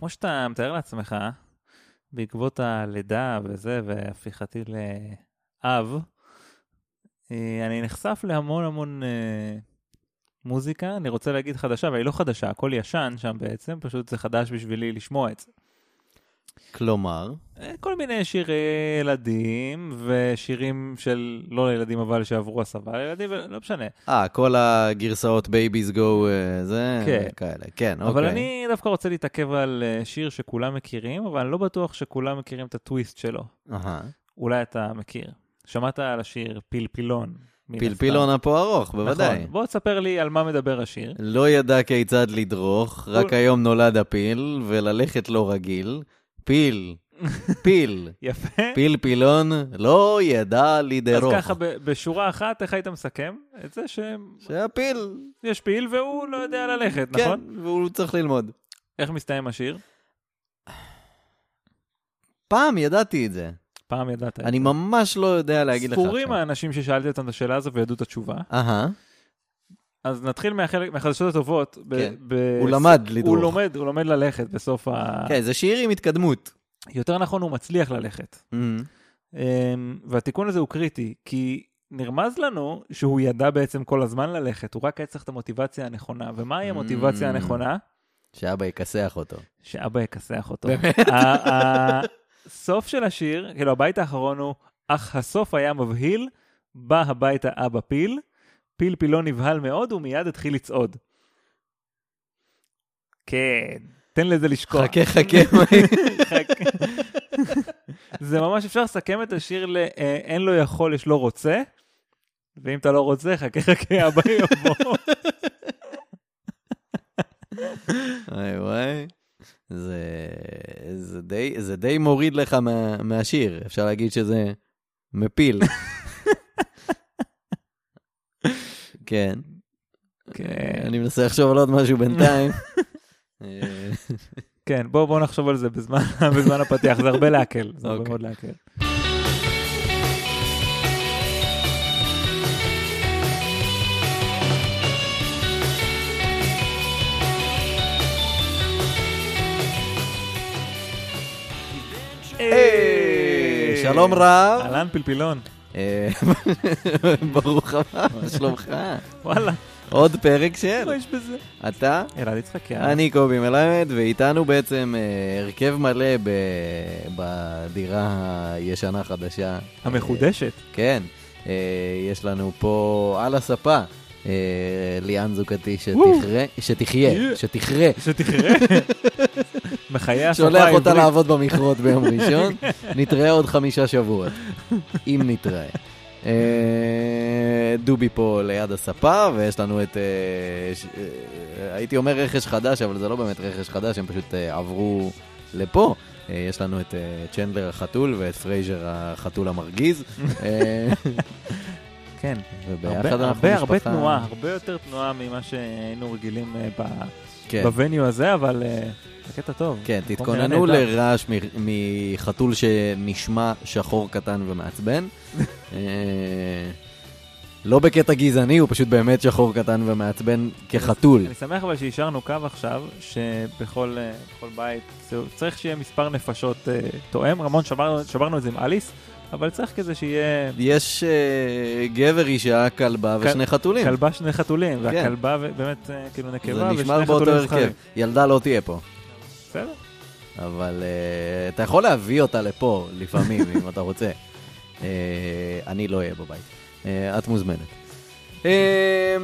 כמו שאתה מתאר לעצמך, בעקבות הלידה וזה, והפיכתי לאב, אה, אני נחשף להמון המון אה, מוזיקה, אני רוצה להגיד חדשה, אבל היא לא חדשה, הכל ישן שם בעצם, פשוט זה חדש בשבילי לשמוע את זה. כלומר, אה, כל מיני שירי ילדים, ושירים של, לא לילדים אבל שעברו הסבה לילדים, לא משנה. אה, כל הגרסאות babies go, זה, כן. כאלה, כן, אבל אוקיי. אני דווקא רוצה להתעכב על אה, שיר שכולם מכירים, אבל אני לא בטוח שכולם מכירים את הטוויסט שלו. אהה. אולי אתה מכיר. שמעת על השיר פלפילון. פלפילון. אפו ארוך, בוודאי. נכון. בוא תספר לי על מה מדבר השיר. לא ידע כיצד לדרוך, רק היום נולד הפיל, וללכת לא רגיל. פיל, פיל, יפה. פיל פילון, לא ידע אז לדרוך. ככה ב- בשורה אחת, איך היית מסכם? את זה שיש שהפיל, פיל והוא לא יודע ללכת, כן, נכון? והוא צריך ללמוד. איך מסתיים השיר? פעם ידעתי את זה. פעם ידעת. את אני. ממש לא יודע להגיד לך ספורים עכשיו. האנשים ששאלתי אותם את השאלה הזו וידעו את התשובה. אהה, אז נתחיל מהחלק, מהחדשות הטובות. ב- כן. ב- הוא למד לדרוך. הוא לומד, הוא לומד ללכת בסוף ה... כן, זה שיר עם התקדמות. יותר נכון, הוא מצליח ללכת. אמ, והתיקון הזה הוא קריטי, כי נרמז לנו שהוא ידע בעצם כל הזמן ללכת, הוא רק היה צריך את המוטיבציה הנכונה. ומהי המוטיבציה Mm. הנכונה? שאבא יכסח אותו. שאבא יכסח אותו. הסוף של השיר, כאילו הבית האחרון הוא, אך הסוף היה מבהיל, בא הביתה אבא פיל, פיל פילון נבהל מאוד ומיד התחיל לצעוד. כן, תן לזה לשקוע. חכה, חכה. זה ממש אפשר לסכם את השיר ל אה, אין לו יכול, יש לו רוצה, ואם אתה לא רוצה, חכה חכה, אבא יבוא. וואי וואי. זה, זה, די, זה די מוריד לך מה, מהשיר, אפשר להגיד שזה מפיל. כן. כן. אני מנסה לחשוב על עוד משהו בינתיים. אה, כן, בוא בוא נחשוב על זה בזמן הפתיח, זה הרבה להקל, זה הרבה אוקיי. מאוד להקל. היי, שלום רב. אהלן פלפילון, אה, ברוך הבא, שלומך? וואלה, עוד פרק של. מה יש בזה? אתה? אלעד יצחק, יאללה. אני קובי מלמד, ואיתנו בעצם אה, הרכב מלא בדירה הישנה-חדשה. המחודשת. כן, אה, יש לנו פה על הספה. אה, ליאן זוגתי. שתחרה, שתחיה, יהיה. שתחרה. בחיי השפה שולח אותה העברית. לעבוד במכרות ביום ראשון, נתראה עוד חמישה שבועות, אם נתראה. אה, דובי פה ליד הספה, ויש לנו את, אה, אה, הייתי אומר רכש חדש, אבל זה לא באמת רכש חדש, הם פשוט עברו לפה. יש לנו את צ'נדלר החתול ואת פרייזר החתול המרגיז. כן. וביחד אנחנו הרבה, הרבה משפחה- תנועה, הרבה יותר תנועה ממה שהיינו רגילים כן. ב venue הזה, אבל זה קטע טוב. כן, תתכוננו. לרעש מחתול שנשמע שחור קטן ומעצבן. אה, לא בקטע גזעני, הוא פשוט באמת שחור קטן ומעצבן כחתול. אני שמח אבל שהשארנו קו עכשיו, שבכל אה, בית זה- צריך שיהיה מספר נפשות אה, תואם. רמון, שברנו- שברנו את זה עם אליס, אבל צריך כזה שיהיה יש אה, גבר, אישה, כלבה כל- ושני חתולים. כלבה שני חתולים, כן. והכלבה באמת כאילו נקבה זה ושני נשמר באותו חתולים הרכב. ילדה לא תהיה פה. בסדר. אבל אה, אתה יכול להביא אותה לפה לפעמים, אם אתה רוצה. אה, אני לא אהיה בבית. אה, את מוזמנת. אה,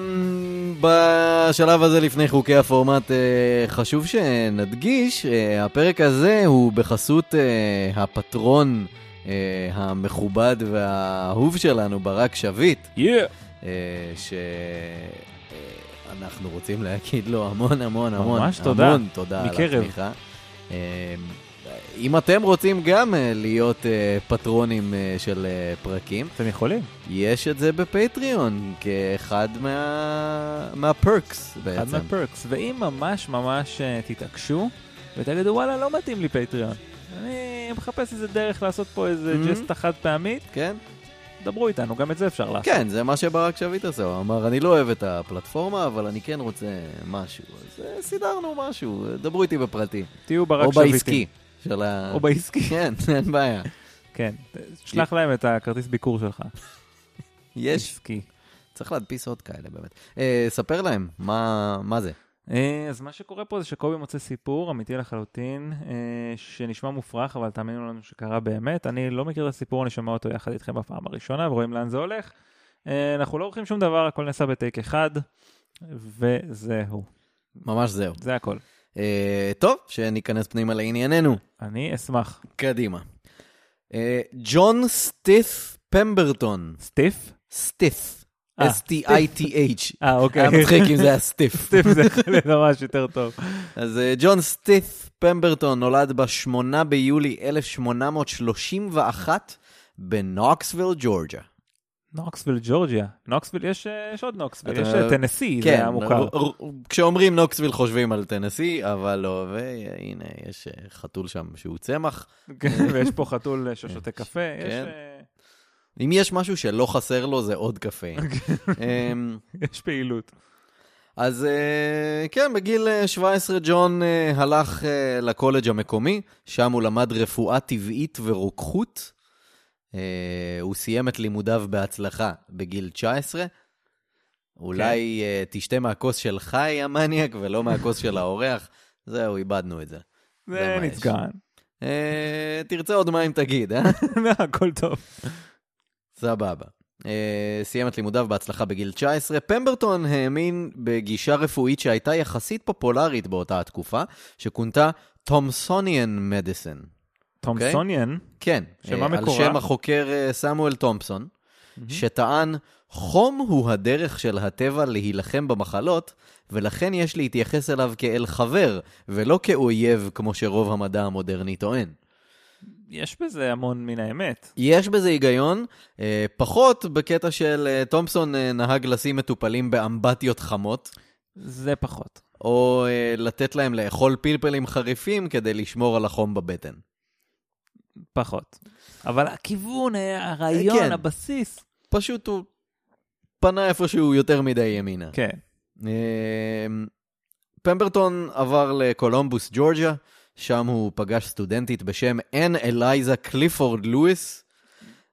בשלב הזה לפני חוקי הפורמט אה, חשוב שנדגיש, אה, הפרק הזה הוא בחסות אה, הפטרון אה, המכובד והאהוב שלנו, ברק שביט. יאה. אה, שאנחנו רוצים להגיד לו המון המון המון ממש תודה. המון תודה על מקרב. התמיכה. אה, אם אתם רוצים גם אה, להיות אה, פטרונים אה, של פרקים, אתם יכולים. יש את זה בפטריון כאחד מה... מהפרקס אחד בעצם. מהפרקס. ואם ממש ממש תתעקשו, ותגידו וואלה לא מתאים לי פטריון. אני מחפש איזה דרך לעשות פה איזה Mhm. ג'סטה חד פעמית, כן? דברו איתנו, גם את זה אפשר לעשות. כן, זה מה שברק שביט עשה, הוא אמר, אני לא אוהב את הפלטפורמה, אבל אני כן רוצה משהו. אז אה, סידרנו משהו, דברו איתי בפרטי. תהיו ברק או שביטים. בעסקי. של ה... או בעסקי. כן, אין בעיה. כן, שלח להם את הכרטיס ביקור שלך. יש, עסקי. צריך להדפיס עוד כאלה באמת. אה, ספר להם, מה מה זה? אה, אז מה שקורה פה זה שקובי מוצא סיפור אמיתי לחלוטין, אה, שנשמע מופרך, אבל תאמינו לנו שקרה באמת. אני לא מכיר את הסיפור, אני שומע אותו יחד איתכם בפעם הראשונה, ורואים לאן זה הולך. אה, אנחנו לא עורכים שום דבר, הכל נעשה בטייק אחד, וזהו. ממש זהו. זה הכל. טוב, שניכנס פנימה לענייננו. אני אשמח. קדימה. ג'ון סטיף פמברטון. סטיף? סטיף. אה, S-T-I-T-H. אה, אוקיי. היה מצחיק אם זה היה סטיף. סטיף זה ממש יותר טוב. אז אה, ג'ון סטיף פמברטון נולד ב-8 ביולי 1831 בנוקסוויל, ג'ורג'ה. נוקסוויל, ג'ורג'יה. נוקסוויל, יש אה, יש עוד נוקסוויל, יש טנסי, כן, זה המוכר. כשאומרים נוקסוויל חושבים על טנסי, אבל לא, והנה, יש חתול שם שהוא צמח. כן, ויש פה חתול ששותה קפה, יש... כן. אה, אם יש משהו שלא חסר לו, זה עוד קפה. אוקיי. אמ, יש פעילות. אז אה, כן, בגיל אה, 17 ג'ון אה, הלך אה, לקולג' המקומי, שם הוא למד רפואה טבעית ורוקחות. אה, הוא סיים את לימודיו בהצלחה בגיל 19. אולי אה, תשתה מהכוס שלך, יא המניאק, ולא מהכוס של האורח. זהו, איבדנו את זה. זה. נצגן. אה, תרצה עוד מים תגיד, אה? הכל טוב. סבבה. Uh, סיים את לימודיו בהצלחה בגיל 19. פמברטון האמין בגישה רפואית שהייתה יחסית פופולרית באותה התקופה, שכונתה תומסוניאן מדיסן. תומסוניאן, כן, שמה אה, על מקורה? שם החוקר אה, סמואל תומפסון, שטען, חום הוא הדרך של הטבע להילחם במחלות, ולכן יש להתייחס אליו כאל חבר, ולא כאויב כמו שרוב המדע המודרני טוען. יש בזה המון מן האמת. יש בזה היגיון, אה, פחות בקטע של אה, תומפסון אה, נהג לשים מטופלים באמבטיות חמות, זה פחות. או לתת להם לאכול פלפלים חריפים כדי לשמור על החום בבטן. פחות. אבל הכיוון, הרעיון, כן. הבסיס. פשוט הוא פנה איפשהו יותר מדי ימינה. כן. פמברטון עבר לקולומבוס, ג'ורג'יה, שם הוא פגש סטודנטית בשם אן אלייזה קליפורד לואיס,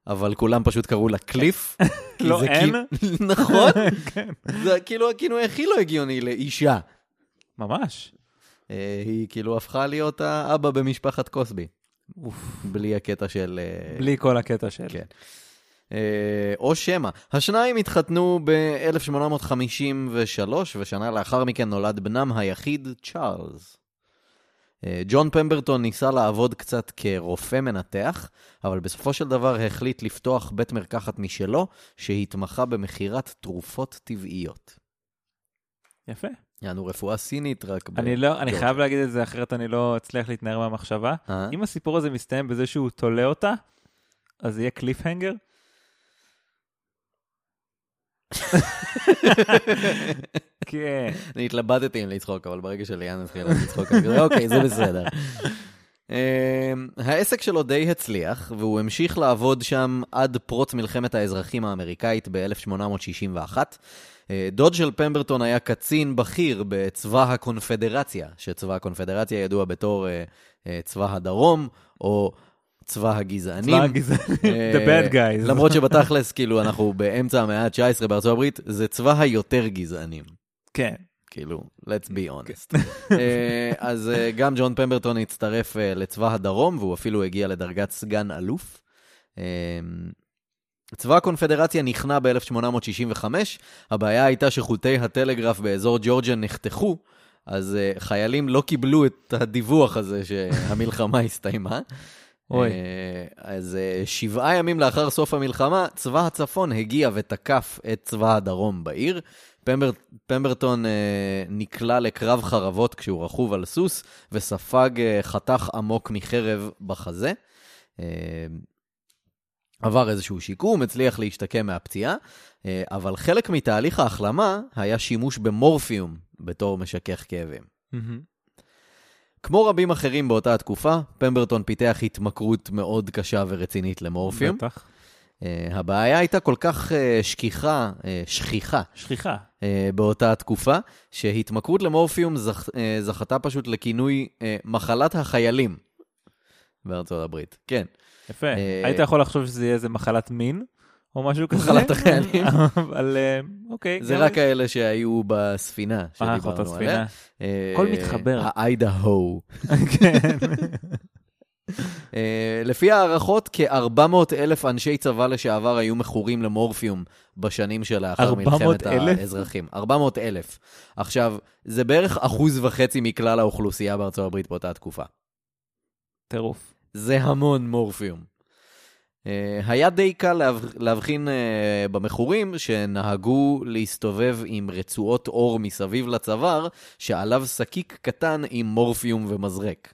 אבל כולם פשוט קראו לה קליף. לא אן? כי- נכון. כן. זה כאילו הכינוי הכי לא הגיוני לאישה. ממש. אה, היא כאילו הפכה להיות האבא במשפחת קוסבי. בלי הקטע של... אה, בלי כל הקטע של... כן. אה, או שמא. השניים התחתנו ב-1853, ושנה לאחר מכן נולד בנם היחיד, צ'ארלס. אה, ג'ון פמברטון ניסה לעבוד קצת כרופא מנתח, אבל בסופו של דבר החליט לפתוח בית מרקחת משלו, שהתמחה במכירת תרופות טבעיות. יפה. יענו רפואה סינית רק ב... אני לא, אני. חייב להגיד את זה, אחרת אני לא אצליח להתנער מהמחשבה. אה? אם הסיפור הזה מסתיים בזה שהוא תולה אותה, אז יהיה קליפהנגר? כן. אני התלבטתי אם לצחוק, אבל ברגע שליאן התחילה לצחוק, אני אוקיי, זה בסדר. אמ, העסק שלו די הצליח, והוא המשיך לעבוד שם עד פרוץ מלחמת האזרחים האמריקאית ב-1861. אה, דוד של פמברטון היה קצין בכיר בצבא הקונפדרציה, שצבא הקונפדרציה ידוע בתור אה, אה, צבא הדרום, או צבא הגזענים. צבא הגזענים, the bad guys. למרות שבתכלס, כאילו, אנחנו באמצע המאה ה-19 בארצות הברית, זה צבא היותר גזענים. כן. כאילו, let's be honest. אה, אז אה, גם ג'ון פמברטון הצטרף אה, לצבא הדרום, והוא אפילו הגיע לדרגת סגן אלוף. צבא הקונפדרציה נכנע ב-1865, הבעיה הייתה שחוטי הטלגרף באזור ג'ורג'יה נחתכו, אז אה, חיילים לא קיבלו את הדיווח הזה שהמלחמה הסתיימה. אוי. אה, אז אה, שבעה ימים לאחר סוף המלחמה, צבא הצפון הגיע ותקף את צבא הדרום בעיר. פמבר, פמברטון אה, נקלע לקרב חרבות כשהוא רכוב על סוס, וספג אה, חתך עמוק מחרב בחזה. אה, עבר איזשהו שיקום, הצליח להשתקם מהפציעה, אה, אבל חלק מתהליך ההחלמה היה שימוש במורפיום בתור משכך כאבים. מהמם. כמו רבים אחרים באותה התקופה, פמברטון פיתח התמכרות מאוד קשה ורצינית למורפיום. בטח. אה, הבעיה הייתה כל כך אה, שכיחה, אה, שכיחה, שכיחה. אה, באותה תקופה, שהתמכרות למורפיום זכ, זכתה פשוט לכינוי מחלת החיילים בארצות הברית. כן, יפה. היית יכול לחשוב שזה יהיה איזה מחלת מין, או משהו כזה. מחלת החיילים. אבל אוקיי. זה רק כאלה שהיו בספינה שדיברנו עליה. הכל מתחבר. האיידה-הו. כן. אה, לפי הערכות, כ-400 אלף אנשי צבא לשעבר היו מכורים למורפיום בשנים שלאחר 400 מלחמת אלף? האזרחים. 400 אלף. עכשיו, זה בערך אחוז וחצי מכלל האוכלוסייה בארצות הברית באותה תקופה. טירוף. זה המון מורפיום. אה, היה די קל להב- להבחין אה, במכורים שנהגו להסתובב עם רצועות אור מסביב לצוואר, שעליו שקיק קטן עם מורפיום ומזרק.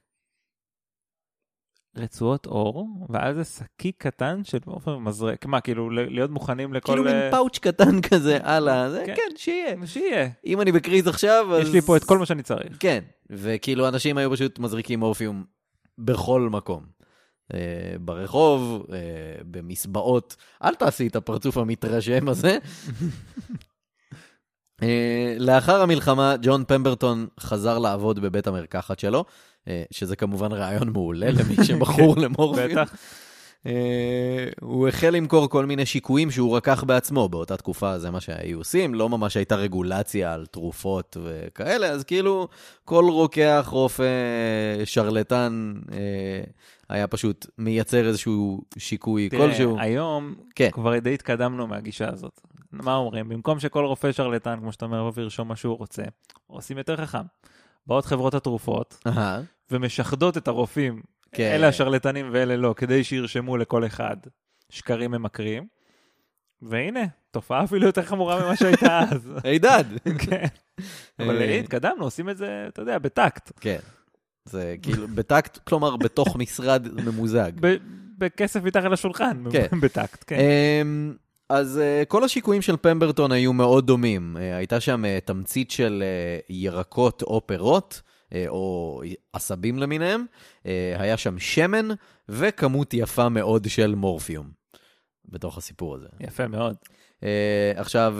רצועות אור, ואז זה שקיק קטן של עופר מזרק. מה, כאילו, להיות מוכנים לכל... כאילו מין אה, פאוץ' קטן כזה על ה... כן. כן, שיהיה. שיהיה. אם אני בקריז עכשיו, אז... יש לי פה את כל מה שאני צריך. כן, וכאילו אנשים היו פשוט מזריקים מורפיום בכל מקום. אה, ברחוב, אה, במסבעות. אל תעשי את הפרצוף המתרשם הזה. לאחר המלחמה, ג'ון פמברטון חזר לעבוד בבית המרקחת שלו, שזה כמובן רעיון מעולה למי שמכור למורפיום. בטח. אה, הוא החל למכור כל מיני שיקויים שהוא רקח בעצמו, באותה תקופה זה מה שהיו עושים, לא ממש הייתה רגולציה על תרופות וכאלה, אז כאילו כל רוקח, רופא, שרלטן, אה, היה פשוט מייצר איזשהו שיקוי כלשהו. תראה, היום כן. כבר די התקדמנו מהגישה הזאת. מה אומרים? במקום שכל רופא שרלטן, כמו שאתה אומר, יבוא וירשום מה שהוא רוצה, עושים יותר חכם. באות חברות התרופות אהה, ומשחדות את הרופאים, כן. אלה השרלטנים ואלה לא, כדי שירשמו לכל אחד שקרים ממכרים. והנה, תופעה אפילו יותר חמורה ממה שהייתה אז. הידד. כן. אבל אה, התקדמנו, עושים את זה, אתה יודע, בטקט. כן. זה כאילו בטקט, כלומר בתוך משרד ממוזג. בכסף מתחת לשולחן, כן. בטקט, כן. אז אה, כל השיקויים של פמברטון היו מאוד דומים. אה, הייתה שם אה, תמצית של ירקות או פירות, או עשבים למיניהם. היה שם שמן וכמות יפה מאוד של מורפיום בתוך הסיפור הזה. יפה מאוד. עכשיו,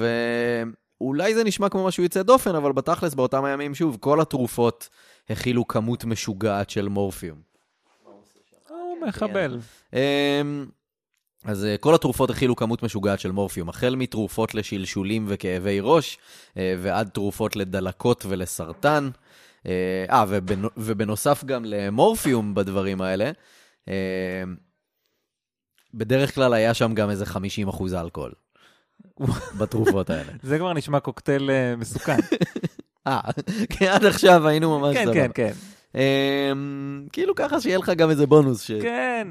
אולי זה נשמע כמו משהו יוצא דופן, אבל בתכלס באותם הימים, שוב, כל התרופות הכילו כמות משוגעת של מורפיום. הוא מחבל. אז אה, כל התרופות הכילו כמות משוגעת של מורפיום, החל מתרופות לשלשולים וכאבי ראש, אה, ועד תרופות לדלקות ולסרטן. אה, אה, ובנ- ובנוסף גם למורפיום בדברים האלה, בדרך כלל היה שם גם איזה 50 אחוז אלכוהול בתרופות האלה. זה כבר נשמע קוקטייל מסוכן. אה, כי עד עכשיו היינו ממש כן, סבבה. כן, כן. אמ, כאילו ככה שיהיה לך גם איזה בונוס, ש- כן.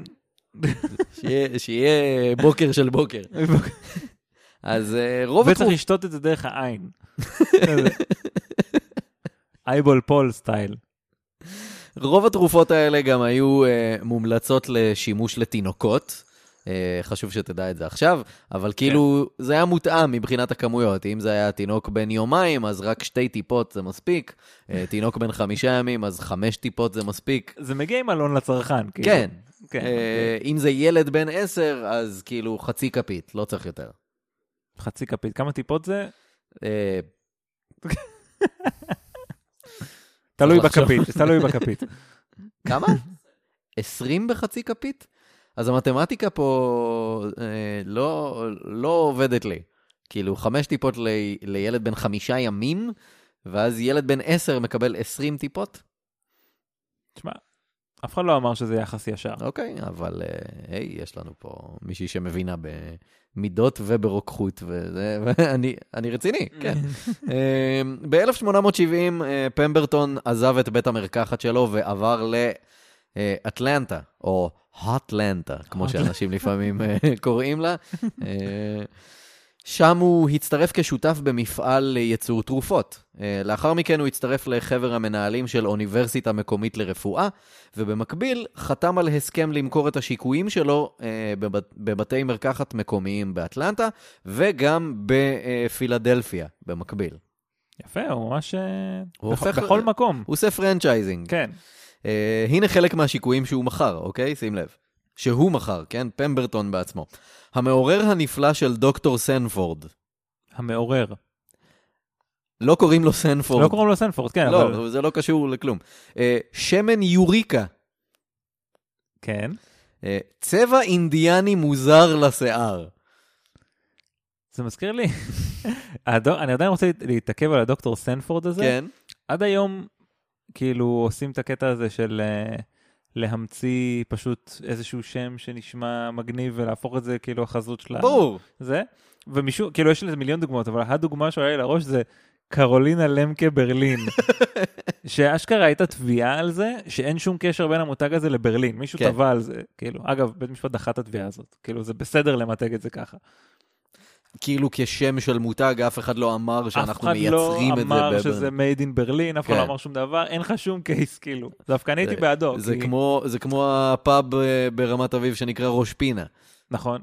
שיהיה- שיהיה בוקר של בוקר. אז אה, רוב וצריך התרופות... לשתות את זה דרך העין. eyeball pool style. רוב התרופות האלה גם היו אה, מומלצות לשימוש לתינוקות. אה, חשוב שתדע את זה עכשיו, אבל כאילו זה היה מותאם מבחינת הכמויות. אם זה היה תינוק בן יומיים, אז רק שתי טיפות זה מספיק. אה, תינוק בן חמישה ימים, אז חמש טיפות זה מספיק. זה מגיע עם אלון לצרכן. כאילו. כן. כן. אה, אם זה ילד בן עשר, אז כאילו חצי כפית, לא צריך יותר. חצי כפית. כמה טיפות זה? אה, תלוי. בכפית, תלוי בכפית. כמה? 20 בחצי כפית? אז המתמטיקה פה אה, לא, לא עובדת לי. כאילו, חמש טיפות ל, לילד בן חמישה ימים, ואז ילד בן עשר מקבל 20 טיפות? תשמע, אף אחד לא אמר שזה יחס ישר. אוקיי, אבל אה, היי, יש לנו פה מישהי שמבינה במידות וברוקחות, וזה, ואני אני רציני, כן. ב-1870 פמברטון עזב את בית המרקחת שלו ועבר לאטלנטה, או הוטלנטה, כמו שאנשים לפעמים אה, קוראים לה. אה, שם הוא הצטרף כשותף במפעל לייצור תרופות. אה, לאחר מכן הוא הצטרף לחבר המנהלים של אוניברסיטה מקומית לרפואה, ובמקביל חתם על הסכם למכור את השיקויים שלו אה, בבת- בבתי מרקחת מקומיים באטלנטה, וגם בפילדלפיה, במקביל. יפה, הוא ממש... אה, הוא הופך- בכל מקום. הוא עושה franchising. כן. אה, הנה חלק מהשיקויים שהוא מכר, אוקיי? שים לב. שהוא מכר, כן? פמברטון בעצמו. המעורר הנפלא של דוקטור סנפורד. המעורר. לא קוראים לו סנפורד. לא קוראים לו סנפורד, כן, לא, אבל... זה לא קשור לכלום. אה, שמן יוריקה. כן. אה, צבע אינדיאני מוזר לשיער. זה מזכיר לי, אני עדיין רוצה להתעכב על הדוקטור סנפורד הזה. כן. עד היום, כאילו, עושים את הקטע הזה של אה, להמציא פשוט איזשהו שם שנשמע מגניב ולהפוך את זה כאילו החזות של ה- ברור. זה. ומשום, כאילו, יש לזה מיליון דוגמאות, אבל הדוגמה שעולה לי לראש זה קרולינה למקה ברלין. שאשכרה הייתה תביעה על זה, שאין שום קשר בין המותג הזה לברלין. מישהו כן. תבע על זה. כאילו, אגב, בית משפט דחה את התביעה הזאת. כאילו, זה בסדר למתג את זה ככה. כאילו כשם של מותג, אף אחד לא אמר אף שאנחנו אחד לא מייצרים את זה. אמר ב- שזה made in ברלין, אף אחד כן. לא אמר שום דבר, אין לך שום קייס, כאילו. דווקא אני הייתי בעדו. זה כי- כמו, זה כמו הפאב אה, ברמת אביב שנקרא ראש פינה. נכון.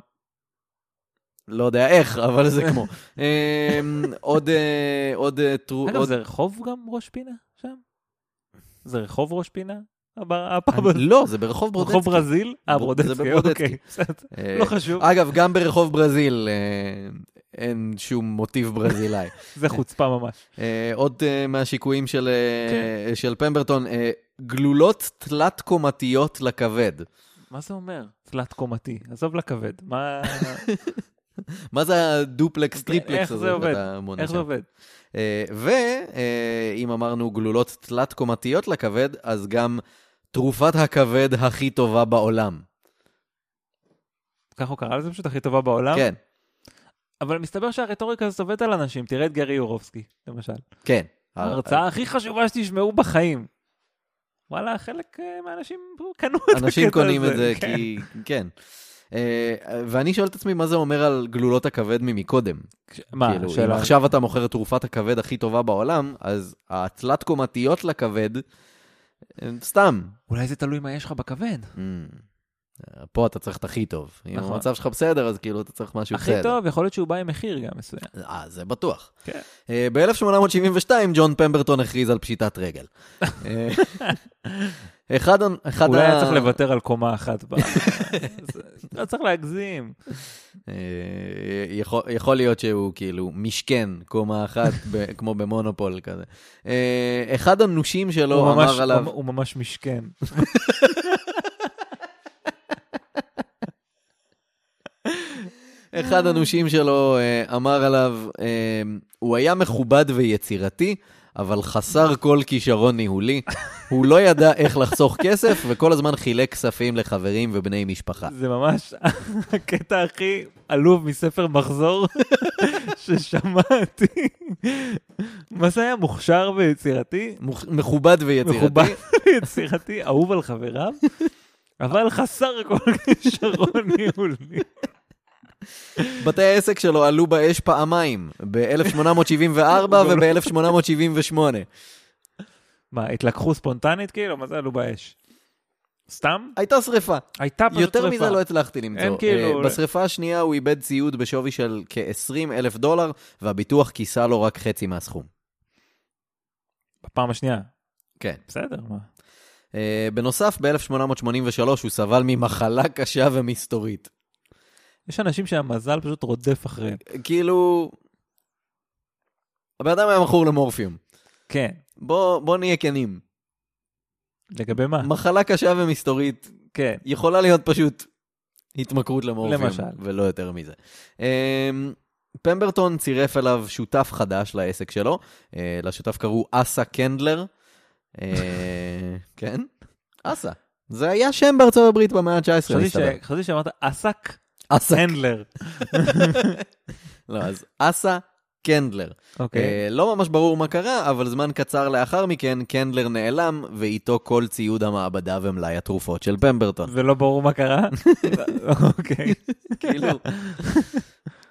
לא יודע איך, אבל זה כמו. אמ, עוד, אה, עוד, אה, אגב. זה רחוב גם ראש פינה שם? זה רחוב ראש פינה? הבר- הפאב הזה? לא, זה ברחוב ברודצקי. רחוב ברזיל? אה, ברודצקי. אוקיי. אה, לא חשוב, אגב, גם ברחוב ברזיל אה, אין שום מוטיב ברזילאי. זה חוצפה ממש. אה, עוד מהשיקויים של, כן. של פמברטון, גלולות תלת-קומתיות לכבד. מה זה אומר? תלת קומתי, עזוב לכבד. מה... מה זה הדופלקס triplex איך הזה איך זה? עובד? ואם אמרנו גלולות תלת-קומתיות לכבד, אז גם תרופת הכבד הכי טובה בעולם. ככה הוא קרא לזה פשוט הכי טובה בעולם? כן, אבל מסתבר שהרטוריקה הזאת עובדת על אנשים, תראה את גרי יורובסקי, למשל. כן. ההרצאה הכי חשובה שתשמעו בחיים. וואלה, חלק אה, מהאנשים קנו את הקטע הזה. אנשים קונים את זה כן. כי... כן. אה, ואני שואל את עצמי מה זה אומר על גלולות הכבד ממקודם. מה, כאילו, אם שאלה... עכשיו אתה מוכר את תרופת הכבד הכי טובה בעולם, אז התלת-קומתיות לכבד, סתם. אולי זה תלוי מה יש לך בכבד. Mm. פה אתה צריך את הכי טוב. אם נכון. המצב שלך בסדר, אז כאילו אתה צריך משהו הכי בסדר. טוב, יכול להיות שהוא בא עם מחיר גם מסוים. אה, זה בטוח. כן. ב-1872 ג'ון פמברטון הכריז על פשיטת רגל. אחד אחד אולי ה- היה צריך לוותר על קומה אחת. לא צריך להגזים. אה, יכול, יכול להיות שהוא כאילו משכן קומה אחת, ב, כמו במונופול כזה. אה, אחד הנושים שלו הוא ממש- אמר עליו, הוא- הוא ממש משכן. אחד הנושים שלו אה, אמר עליו, הוא היה מכובד ויצירתי, אבל חסר כל כישרון ניהולי. הוא לא ידע איך לחסוך כסף, וכל הזמן חילק כספים לחברים ובני משפחה. זה ממש הקטע הכי עלוב מספר מחזור ששמעתי. מה זה היה? מוכשר ויצירתי? מכובד ויצירתי. מכובד ויצירתי, אהוב על חבריו, אבל חסר כל כישרון ניהולי. בתי העסק שלו עלו באש פעמיים, ב-1874 וב-1878. מה, התלקחו ספונטנית כאילו? מה זה עלו באש? סתם? הייתה שריפה. הייתה פשוט יותר שרפה. מזה לא הצלחתי למצוא. אין כאילו- אה, בשריפה השנייה הוא איבד ציוד בשווי של כ-20 אלף דולר, והביטוח כיסה לו רק חצי מהסכום. בפעם השנייה. כן. בסדר, מה? אה, בנוסף, ב-1883 הוא סבל ממחלה קשה ומסתורית. יש אנשים שהמזל פשוט רודף אחריהם. כאילו... הבן אדם היה מכור למורפיום. כן. בוא, בוא נהיה כנים. לגבי מה? מחלה קשה ומסתורית כן. יכולה להיות פשוט התמכרות למורפיום. למשל. ולא יותר מזה. אמ, פמברטון צירף אליו שותף חדש לעסק שלו, אה, לשותף קראו אסה קנדלר. אה, כן? אסה. זה היה שם בארצות הברית במאה ה-19, חשבתי מסתבר. חשבתי שאמרת אסק אסה, הנדלר. לא, אז אסה קנדלר. אוקיי. אה, לא ממש ברור מה קרה, אבל זמן קצר לאחר מכן, קנדלר נעלם, ואיתו כל ציוד המעבדה ומלאי התרופות של פמברטון. ולא ברור מה קרה? אוקיי. כאילו,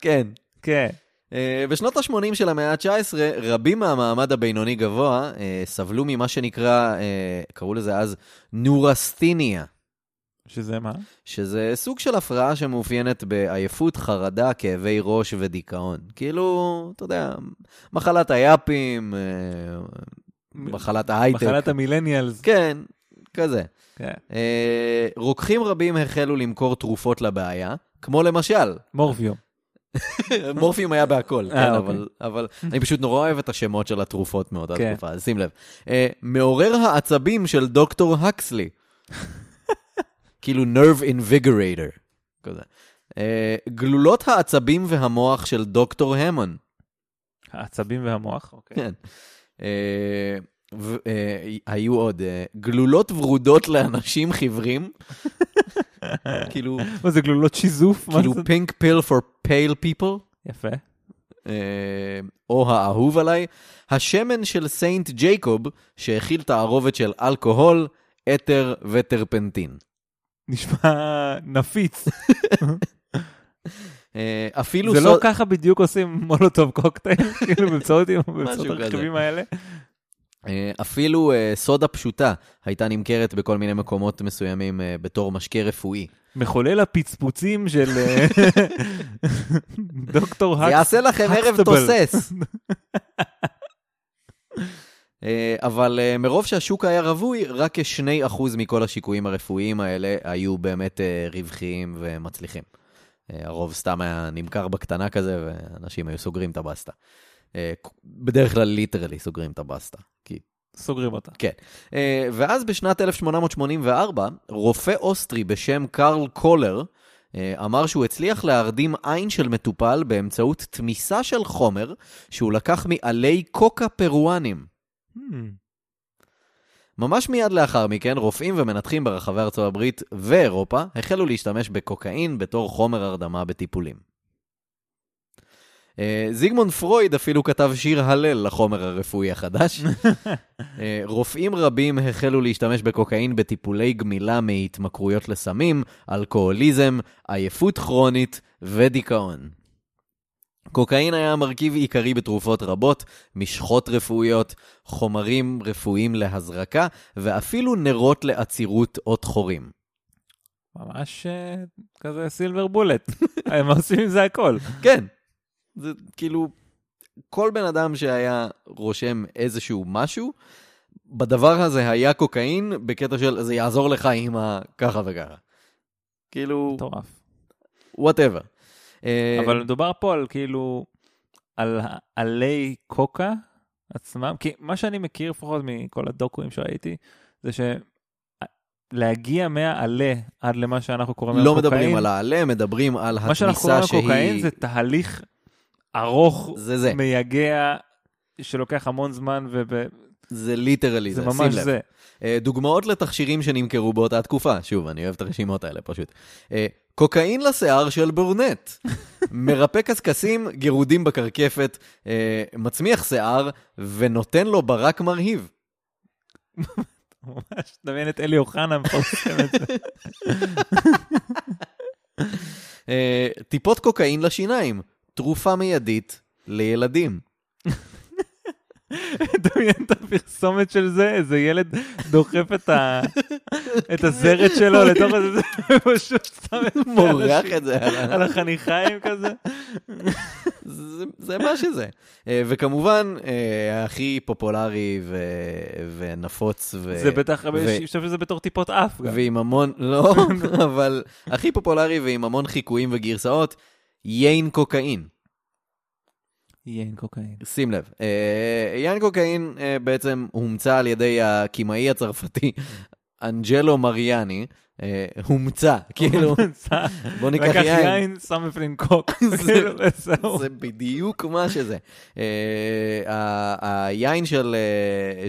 כן. כן. אה, בשנות ה-80 של המאה ה-19, רבים מהמעמד הבינוני גבוה אה, סבלו ממה שנקרא, אה, קראו לזה אז נורסטיניה, שזה מה? שזה סוג של הפרעה שמאופיינת בעייפות, חרדה, כאבי ראש ודיכאון. כאילו, אתה יודע, מחלת היאפים, אה, מחלת ההייטק. מחלת המילניאלס. כן, כזה. כן. אה, רוקחים רבים החלו למכור תרופות לבעיה, כמו למשל, מורפיום. מורפיום היה בהכל, כן, אה, אבל, אבל אני פשוט נורא אוהב את השמות של התרופות מאותה כן. תקופה, אז שים לב. אה, מעורר העצבים של דוקטור הקסלי. כאילו nerve invigorator. כזה. אה, גלולות העצבים והמוח של דוקטור המון. העצבים והמוח, אוקיי. כן. אה, ו- אה, היו עוד אה, גלולות ורודות לאנשים חיוורים. כאילו, מה זה גלולות שיזוף? כאילו pink pill for pale people. יפה. אה, או האהוב עליי, השמן של סיינט ג'ייקוב, שהכיל תערובת של אלכוהול, אתר וטרפנטין. נשמע נפיץ. אה, אפילו זה לא ככה בדיוק עושים מולוטוב קוקטייל, כאילו באמצעות. הרכיבים האלה. אה, אפילו אה, סודה פשוטה הייתה נמכרת בכל מיני מקומות מסוימים בתור משקה רפואי. מחולל הפצפוצים של דוקטור זה הקס. יעשה לכם ערב. תוסס. אה, אבל אה, מרוב שהשוק היה רווי, רק כ-2% מכל השיקויים הרפואיים האלה היו באמת אה, רווחיים ומצליחים. הרוב סתם היה נמכר בקטנה כזה, ואנשים היו סוגרים את הבסטה. בדרך כלל literally סוגרים את הבסטה. כי... סוגרים אותה. כן. ואז בשנת 1884, רופא אוסטרי בשם קרל קולר, אמר שהוא הצליח להרדים עין של מטופל באמצעות תמיסה של חומר שהוא לקח מעלי קוקה פרואנים. Hmm, ממש מיד לאחר מכן, רופאים ומנתחים ברחבי ארצות הברית ואירופה החלו להשתמש בקוקאין בתור חומר הרדמה בטיפולים. אה, זיגמונד פרויד אפילו כתב שיר הלל לחומר הרפואי החדש. אה, רופאים רבים החלו להשתמש בקוקאין בטיפולי גמילה מהתמכרויות לסמים, אלכוהוליזם, עייפות כרונית ודיכאון. קוקאין היה מרכיב עיקרי בתרופות רבות, משחות רפואיות, חומרים רפואיים להזרקה, ואפילו נרות לעצירות אות חורים. ממש אה, כזה סילבר בולט. הם עושים עם זה הכל. כן, זה כאילו, כל בן אדם שהיה רושם איזשהו משהו, בדבר הזה היה קוקאין בקטע של זה יעזור לך עם הככה וככה. כאילו, מטורף. וואטאבר. אבל מדובר פה על כאילו, על עלי קוקה עצמם, כי מה שאני מכיר לפחות מכל הדוקואים שראיתי, זה שלהגיע מהעלה עד למה שאנחנו קוראים לא היום מדברים על העלה, מדברים על מה שאנחנו קוראים התמיסה שהיא... זה תהליך ארוך, זה זה, מייגע, שלוקח המון זמן, זה ליטרלי זה, שים ממש לב. זה. אה, דוגמאות לתכשירים שנמכרו באותה תקופה, שוב, אני אוהב את הרשימות האלה פשוט. אה, קוקאין לשיער של בורנט, מרפא קשקשים, גירודים בקרקפת, אה, מצמיח שיער ונותן לו ברק מרהיב. ממש, תדמיין את אלי אוחנה מפרסם את זה. טיפות קוקאין לשיניים, תרופה מיידית לילדים. דמיין את הפרסומת של זה, איזה ילד דוחף את ה- את הזרת שלו לתוך איזה, פשוט שם את מורח את זה על החניכיים כזה. זה, זה מה שזה. אה, וכמובן, אה, הכי פופולרי ו- ונפוץ, ו- זה בטח, ו- אני חושב שזה בתור טיפות אף גם. ועם המון, לא, אבל הכי פופולרי ועם המון חיקויים וגרסאות, יין קוקאין. יין קוקאין. שים לב, אה, יין קוקאין אה, בעצם הומצא על ידי הקימאי הצרפתי אנג'לו מריאני, אה, הומצא, כאילו, בוא ניקח לקח יין. יין, שם בפנים קוק. זה- כאילו. זה בדיוק מה שזה. היין של,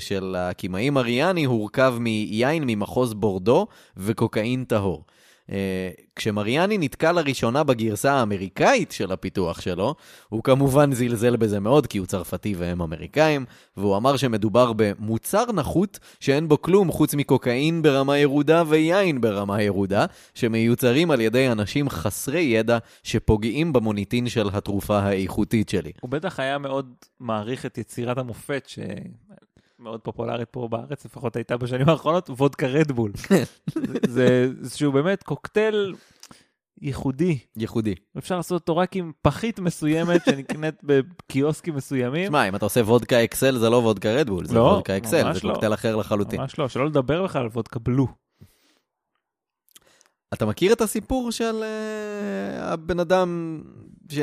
של הקימאי מריאני הורכב מיין ממחוז בורדו וקוקאין טהור. אה, כשמריאני נתקע לראשונה בגרסה האמריקאית של הפיתוח שלו, הוא כמובן זלזל בזה מאוד כי הוא צרפתי והם אמריקאים, והוא אמר שמדובר במוצר נחות שאין בו כלום חוץ מקוקאין ברמה ירודה ויין ברמה ירודה, שמיוצרים על ידי אנשים חסרי ידע שפוגעים במוניטין של התרופה האיכותית שלי. הוא בטח היה מאוד מעריך את יצירת המופת, שמאוד פופולרית פה בארץ, לפחות הייתה בשנים האחרונות, וודקה רדבול. זה זה שהוא באמת קוקטייל ייחודי. ייחודי. אפשר לעשות אותו רק עם פחית מסוימת שנקנית בקיוסקים מסוימים. שמע, אם אתה עושה וודקה אקסל זה לא וודקה רדבול, זה לא, וודקה אקסל, זה לא. קוקטייל אחר לחלוטין. ממש לא, שלא לדבר בכלל על וודקה בלו. אתה מכיר את הסיפור של uh, הבן אדם ש...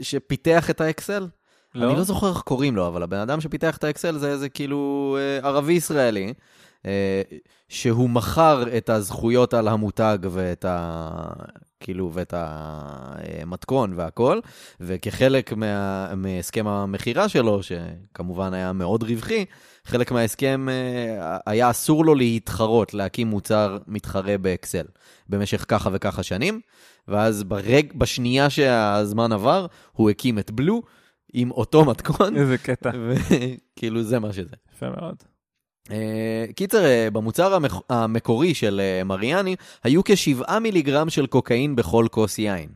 שפיתח את האקסל? לא? אני לא זוכר איך קוראים לו, אבל הבן אדם שפיתח את האקסל זה איזה כאילו uh, ערבי ישראלי, uh, שהוא מכר את הזכויות על המותג ואת ה... כאילו, ואת המתכון והכל, וכחלק מה... מהסכם המכירה שלו, שכמובן היה מאוד רווחי, חלק מההסכם אה, היה אסור לו להתחרות, להקים מוצר מתחרה באקסל במשך ככה וככה שנים, ואז ברג, בשנייה שהזמן עבר, הוא הקים את בלו עם אותו מתכון, איזה קטע. וכאילו זה מה שזה. יפה מאוד. אה, קיצר, אה, במוצר המק... המקורי של אה, מריאני היו כשבעה מיליגרם של קוקאין בכל כוס יין.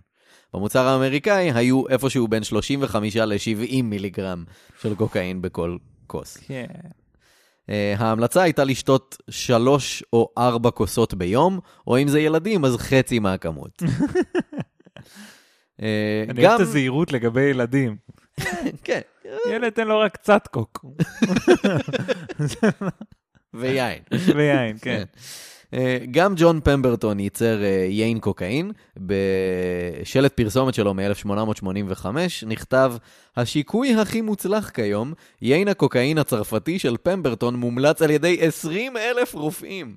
במוצר האמריקאי היו איפשהו בין 35 ל-70 מיליגרם של קוקאין בכל כוס. כן. Uh, ההמלצה הייתה לשתות שלוש או ארבע כוסות ביום, או אם זה ילדים, אז חצי מהכמות. uh, אני אוהב את הזהירות לגבי ילדים. כן, ילד תן לו רק קצת קוק. ויין. ויין, כן. אה, גם ג'ון פמברטון ייצר אה, יין קוקאין. בשלט פרסומת שלו מ-1885 נכתב, השיקוי הכי מוצלח כיום, יין הקוקאין הצרפתי של פמברטון מומלץ על ידי 20 אלף רופאים.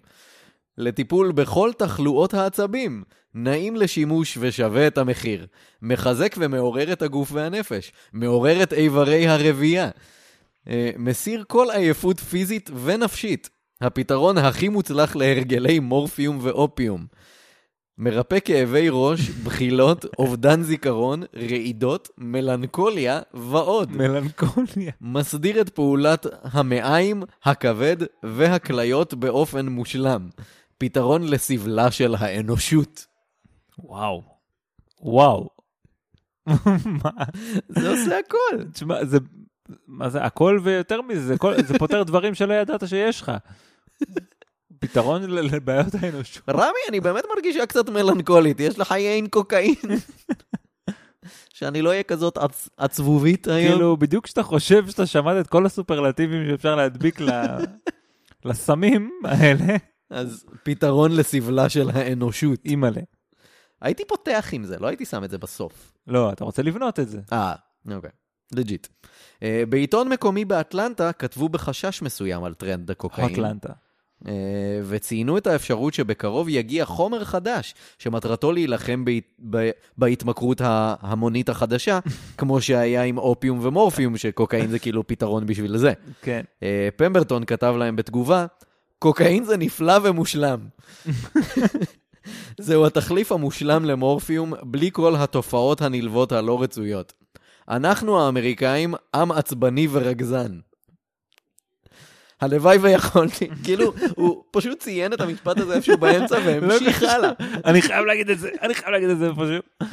לטיפול בכל תחלואות העצבים, נעים לשימוש ושווה את המחיר. מחזק ומעורר את הגוף והנפש, מעורר את איברי הרבייה. אה, מסיר כל עייפות פיזית ונפשית. הפתרון הכי מוצלח להרגלי מורפיום ואופיום. מרפא כאבי ראש, בחילות, אובדן זיכרון, רעידות, מלנכוליה ועוד. מלנכוליה. מסדיר את פעולת המעיים, הכבד והכליות באופן מושלם. פתרון לסבלה של האנושות. וואו. וואו. מה? זה עושה הכל. תשמע, זה... מה זה, הכל ויותר מזה, זה, כל, זה פותר דברים שלא ידעת שיש לך. פתרון לבעיות האנושות. רמי, אני באמת מרגישה קצת מלנכולית, יש לך יין קוקאין. שאני לא אהיה כזאת עצ... עצבובית היום. כאילו, בדיוק כשאתה חושב שאתה שמעת את כל הסופרלטיבים שאפשר להדביק ל... לסמים האלה, אז פתרון לסבלה של האנושות. אימא'לה. הייתי פותח עם זה, לא הייתי שם את זה בסוף. לא, אתה רוצה לבנות את זה. אה, אוקיי. legit. Uh, בעיתון מקומי באטלנטה כתבו בחשש מסוים על טרנד הקוקאין. אטלנטה. uh, וציינו את האפשרות שבקרוב יגיע חומר חדש, שמטרתו להילחם בה, ב, בהתמכרות ההמונית החדשה, כמו שהיה עם אופיום ומורפיום, שקוקאין זה כאילו פתרון בשביל זה. כן. Uh, פמברטון כתב להם בתגובה, קוקאין זה נפלא ומושלם. זהו התחליף המושלם למורפיום, בלי כל התופעות הנלוות הלא רצויות. אנחנו האמריקאים עם עצבני ורגזן. הלוואי ויכולתי, כאילו, הוא פשוט ציין את המשפט הזה איפשהו באמצע והמשיך הלאה. אני חייב להגיד את זה, אני חייב להגיד את זה פשוט.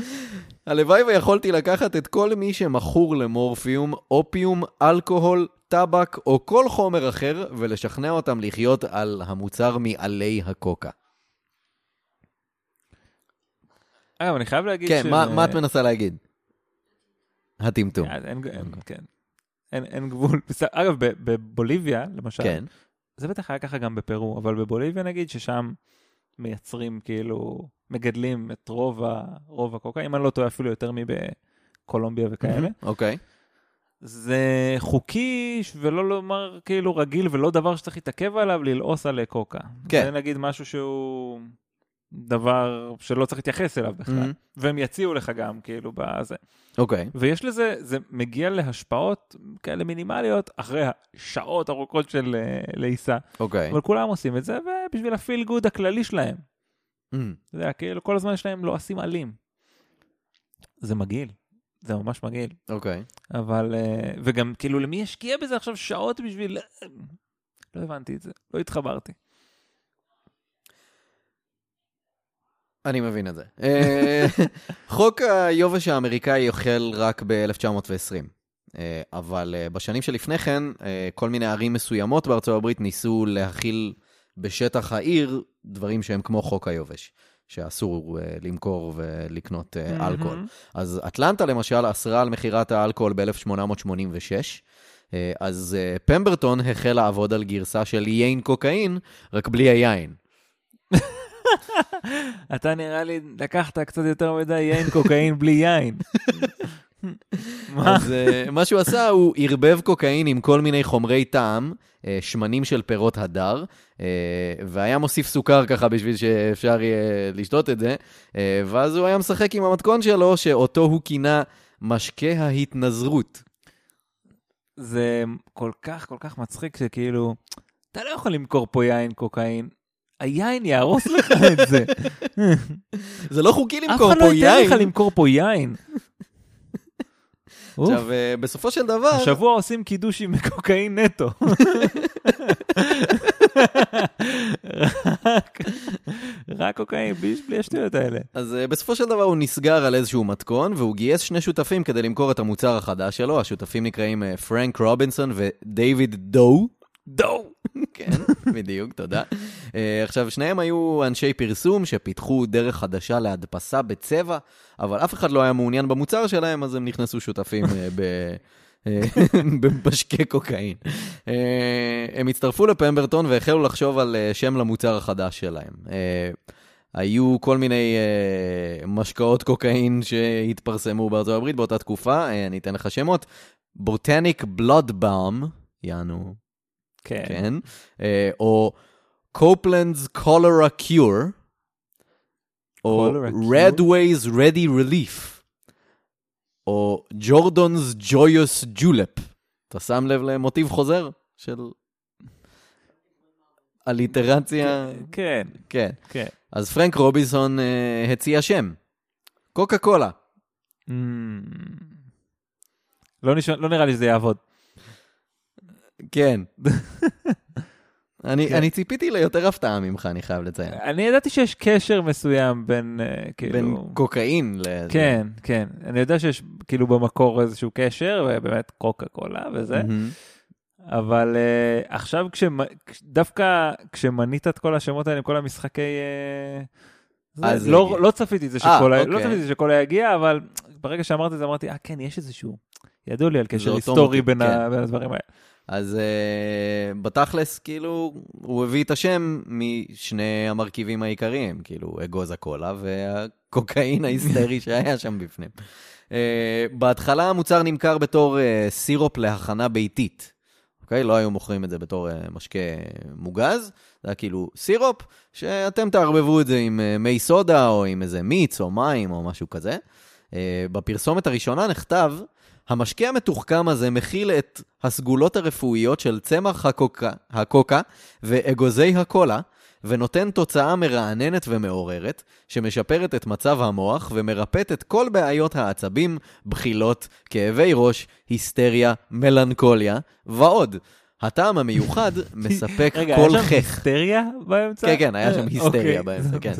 הלוואי ויכולתי לקחת את כל מי שמכור למורפיום, אופיום, אלכוהול, טבק או כל חומר אחר ולשכנע אותם לחיות על המוצר מעלי הקוקה. אגב, אני חייב להגיד כן, ש... מה מה את מנסה להגיד? הטמטום. אין, אין, אין, כן. אין, אין גבול. אגב, ב- בבוליביה, למשל, כן. זה בטח היה ככה גם בפרו, אבל בבוליביה נגיד ששם מייצרים כאילו, מגדלים את רוב, ה, רוב הקוקה, אם אני לא טועה אפילו יותר מבקולומביה וכאלה. אוקיי. זה חוקי ולא לומר כאילו רגיל ולא דבר שצריך להתעכב עליו ללעוס על קוקה. כן. זה נגיד משהו שהוא דבר שלא צריך להתייחס אליו בכלל. מהמם. והם יציעו לך גם כאילו בזה. אוקיי. ויש לזה, זה מגיע להשפעות כאלה מינימליות אחרי שעות ארוכות של אה, לעיסה. אוקיי. אבל כולם עושים את זה ובשביל הפיל גוד הכללי שלהם. אתה יודע, כאילו כל הזמן יש להם לועסים עלים. זה מגעיל. זה ממש מגעיל. אוקיי. אבל, אה, וגם כאילו למי ישקיע בזה עכשיו שעות בשביל... לא הבנתי את זה, לא התחברתי. אני מבין את זה. אה, חוק היובש האמריקאי החל רק ב-1920. אה, אבל אה, בשנים שלפני כן, אה, כל מיני ערים מסוימות בארצות הברית ניסו להכיל בשטח העיר דברים שהם כמו חוק היובש. שאסור uh, למכור ולקנות uh, מהמם. אלכוהול. אז אטלנטה למשל אסרה על מכירת האלכוהול ב-1886, אז uh, פמברטון החל לעבוד על גרסה של יין קוקאין, רק בלי היין. אתה נראה לי לקחת קצת יותר מדי יין קוקאין בלי יין. אז uh, מה שהוא עשה, הוא ערבב קוקאין עם כל מיני חומרי טעם, uh, שמנים של פירות הדר, uh, והיה מוסיף סוכר ככה בשביל שאפשר יהיה לשתות את זה, ואז הוא היה משחק עם המתכון שלו, שאותו הוא כינה משקה ההתנזרות. זה כל כך כל כך מצחיק שכאילו, אתה לא יכול למכור פה יין קוקאין. היין יהרוס לך את זה. זה לא חוקי אף למכור אחד לא פה ייתן יין. לך למכור פה יין. עכשיו, אה, בסופו של דבר, השבוע עושים קידוש עם קוקאין נטו. רק- רק קוקאין, בלי בלי השטויות האלה. אז uh, בסופו של דבר הוא נסגר על איזשהו מתכון, והוא גייס שני שותפים כדי למכור את המוצר החדש שלו. השותפים נקראים uh, פרנק רובינסון ודייוויד דו. דו! כן, בדיוק, תודה. Uh, עכשיו, שניהם היו אנשי פרסום שפיתחו דרך חדשה להדפסה בצבע, אבל אף אחד לא היה מעוניין במוצר שלהם, אז הם נכנסו שותפים uh, ב... אה, במשקה קוקאין. הם הצטרפו לפמברטון והחלו לחשוב על שם למוצר החדש שלהם. היו כל מיני משקאות קוקאין שהתפרסמו בארצות הברית באותה תקופה, אני אתן לך שמות. בוטניק בלוד באום, יענו, כן. כן, אה, או קופלנדס קולרה קיור, או? Redways Ready Relief, או ג'ורדונס ג'ויוס ג'ולפ. אתה שם לב למוטיב חוזר של אליטרציה? כן, כן. כן. אז פרנק רובינסון אה, הציע שם, קוקה קולה. Mm. לא נשמע- לא נראה לי שזה יעבוד. כן. אני, כן. אני ציפיתי ליותר הפתעה ממך, אני חייב לציין. אני ידעתי שיש קשר מסוים בין, אה, כאילו... בין קוקאין לזה. כן, כן. אני יודע שיש כאילו במקור איזשהו קשר, ובאמת קוקה קולה וזה, מהמם. אבל uh, עכשיו כשמ... דווקא כשמנית את כל השמות האלה כל המשחקי... Uh, אז לא, הגיע. לא צפיתי את זה אה, שקולה, אוקיי. לא צפיתי זה שקולה יגיע, אבל ברגע שאמרתי את זה אמרתי, אה כן, יש איזשהו, ידעו לי על קשר היסטורי בין, כן. ה... בין הדברים האלה. אז uh, בתכלס, כאילו, הוא הביא את השם משני המרכיבים העיקריים, כאילו, אגוז הקולה והקוקאין ההיסטרי שהיה שם בפנים. Uh, בהתחלה המוצר נמכר בתור uh, סירופ להכנה ביתית. אוקיי? לא היו מוכרים את זה בתור uh, משקה מוגז, זה היה כאילו סירופ, שאתם תערבבו את זה עם uh, מי סודה, או עם איזה מיץ, או מים, או משהו כזה. Uh, בפרסומת הראשונה נכתב, המשקה המתוחכם הזה מכיל את הסגולות הרפואיות של צמח הקוקה, הקוקה ואגוזי הקולה, ונותן תוצאה מרעננת ומעוררת, שמשפרת את מצב המוח ומרפאת את כל בעיות העצבים, בחילות, כאבי ראש, היסטריה, מלנכוליה ועוד. הטעם המיוחד מספק רגע, כל היה שם חך. היסטריה באמצע? כן, כן, היה שם אה, היסטריה אוקיי, באמצע, כן.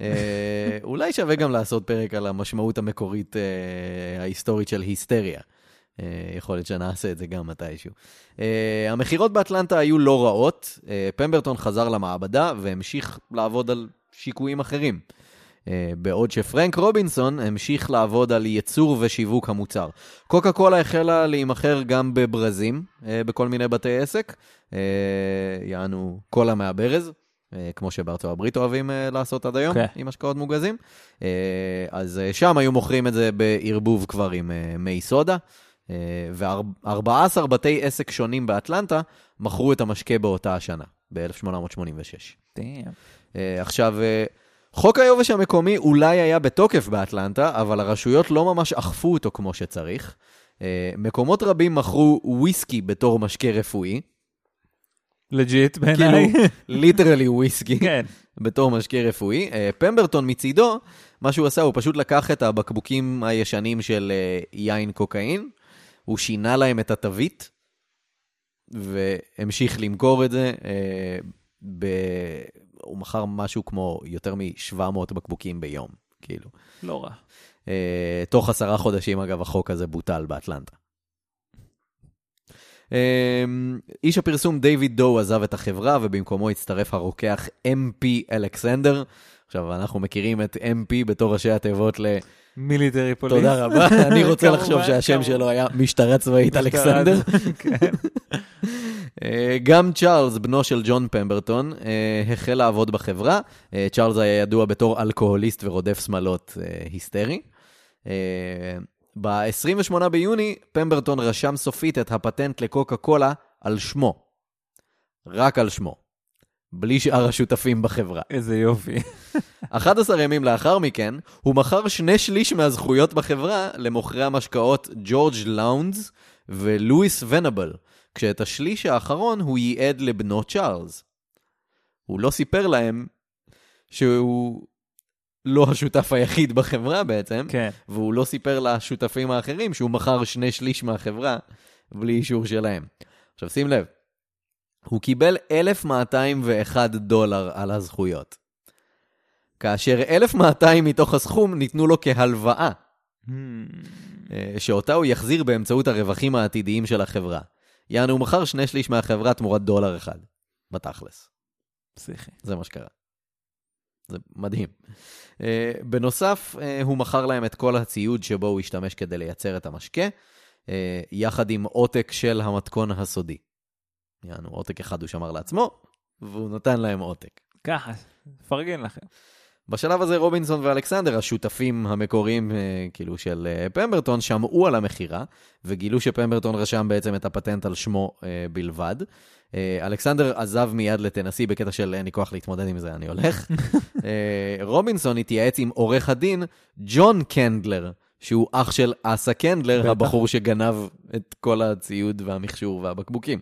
אה, אולי שווה גם לעשות פרק על המשמעות המקורית אה, ההיסטורית של היסטריה. אה, יכול להיות שנעשה את זה גם מתישהו. המכירות באטלנטה היו לא רעות, פמברטון חזר למעבדה והמשיך לעבוד על שיקויים אחרים. בעוד שפרנק רובינסון המשיך לעבוד על ייצור ושיווק המוצר. קוקה קולה החלה להימכר גם בברזים, בכל מיני בתי עסק, יענו קולה מהברז, כמו שבארצות הברית אוהבים אה, לעשות עד היום, כן. עם השקעות מוגזים. אה, אז אה, שם היו מוכרים את זה בערבוב כבר עם אה, מי סודה, ו-14 בתי עסק שונים באטלנטה מכרו את המשקה באותה השנה, ב-1886. Damn. אה, עכשיו, אה, חוק היובש המקומי אולי היה בתוקף באטלנטה, אבל הרשויות לא ממש אכפו אותו כמו שצריך. אה, מקומות רבים מכרו וויסקי בתור משקה רפואי, legit כאילו, בעיניי. literally וויסקי, כן. בתור משקה רפואי. אה, פמברטון מצידו, מה שהוא עשה, הוא פשוט לקח את הבקבוקים הישנים של אה, יין קוקאין, הוא שינה להם את התווית, והמשיך למכור את זה. אה, ב... הוא מכר משהו כמו יותר מ-700 בקבוקים ביום, כאילו. לא רע. תוך עשרה חודשים, אגב, החוק הזה בוטל באטלנטה. אה, איש הפרסום דיוויד דו עזב את החברה, ובמקומו הצטרף הרוקח MP אלכסנדר. עכשיו, אנחנו מכירים את MP בתור ראשי התיבות ל... מיליטרי פוליס. תודה רבה, אני רוצה לחשוב שהשם. שלו היה משטרה צבאית אלכסנדר. כן. אה, גם צ'ארלס, בנו של ג'ון פמברטון, אה, החל לעבוד בחברה. אה, צ'ארלס היה ידוע בתור אלכוהוליסט ורודף שמלות היסטרי. ב-28 ביוני, פמברטון רשם סופית את הפטנט לקוקה קולה על שמו. רק על שמו. בלי שאר השותפים בחברה. איזה יופי. 11 ימים לאחר מכן, הוא מכר שני שליש מהזכויות בחברה למוכרי המשקאות ג'ורג' לאונדס ולואיס ונבל, כשאת השליש האחרון הוא ייעד לבנו צ'ארלס. הוא לא סיפר להם שהוא לא השותף היחיד בחברה בעצם, כן. והוא לא סיפר לשותפים האחרים שהוא מכר שני שליש מהחברה בלי אישור שלהם. עכשיו שים לב, הוא קיבל 1,201 דולר על הזכויות. כאשר 1,200 מתוך הסכום ניתנו לו כהלוואה, Hmm. אה, שאותה הוא יחזיר באמצעות הרווחים העתידיים של החברה. יענו, הוא מכר שני שליש מהחברה תמורת דולר אחד, בתכלס. פסיכי. זה מה שקרה. זה מדהים. Uh, בנוסף, uh, הוא מכר להם את כל הציוד שבו הוא השתמש כדי לייצר את המשקה, uh, יחד עם עותק של המתכון הסודי. יענו, עותק אחד הוא שמר לעצמו, והוא נתן להם עותק. ככה, פרגן לכם. בשלב הזה רובינסון ואלכסנדר, השותפים המקוריים אה, כאילו של אה, פמברטון, שמעו על המכירה, וגילו שפמברטון רשם בעצם את הפטנט על שמו אה, בלבד. אלכסנדר עזב מיד לטנסי בקטע של אין לי כוח להתמודד עם זה, אני הולך. רובינסון התייעץ עם עורך הדין ג'ון קנדלר, שהוא אח של אסה קנדלר. הבחור שגנב את כל הציוד והמכשור והבקבוקים.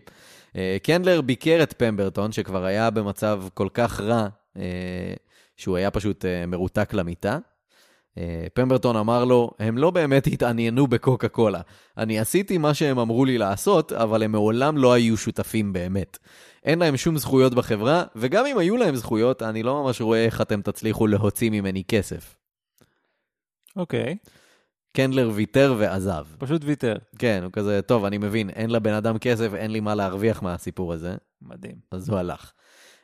קנדלר ביקר את פמברטון, שכבר היה במצב כל כך רע, שהוא היה פשוט אה, מרותק למיטה. אה, פמברטון אמר לו, הם לא באמת התעניינו בקוקה קולה. אני עשיתי מה שהם אמרו לי לעשות, אבל הם מעולם לא היו שותפים באמת. אין להם שום זכויות בחברה, וגם אם היו להם זכויות, אני לא ממש רואה איך אתם תצליחו להוציא ממני כסף. אוקיי, קנדלר ויתר ועזב. פשוט ויתר. כן, הוא כזה, טוב, אני מבין, אין לבן אדם כסף, אין לי מה להרוויח מהסיפור הזה. מדהים. אז הוא הלך.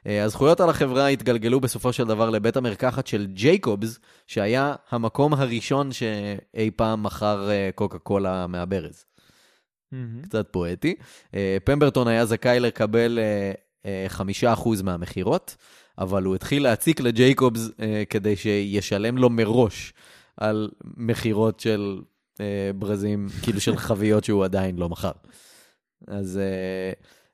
אה, הזכויות על החברה התגלגלו בסופו של דבר לבית המרקחת של ג'ייקובס, שהיה המקום הראשון שאי פעם מכר אה, קוקה קולה מהברז. מהמם. קצת פואטי. אה, פמברטון היה זכאי לקבל אה, אה, חמישה אחוז מהמכירות, אבל הוא התחיל להציק לג'ייקובס כדי שישלם לו מראש על מכירות של ברזים, כאילו של חביות שהוא עדיין לא מכר. אז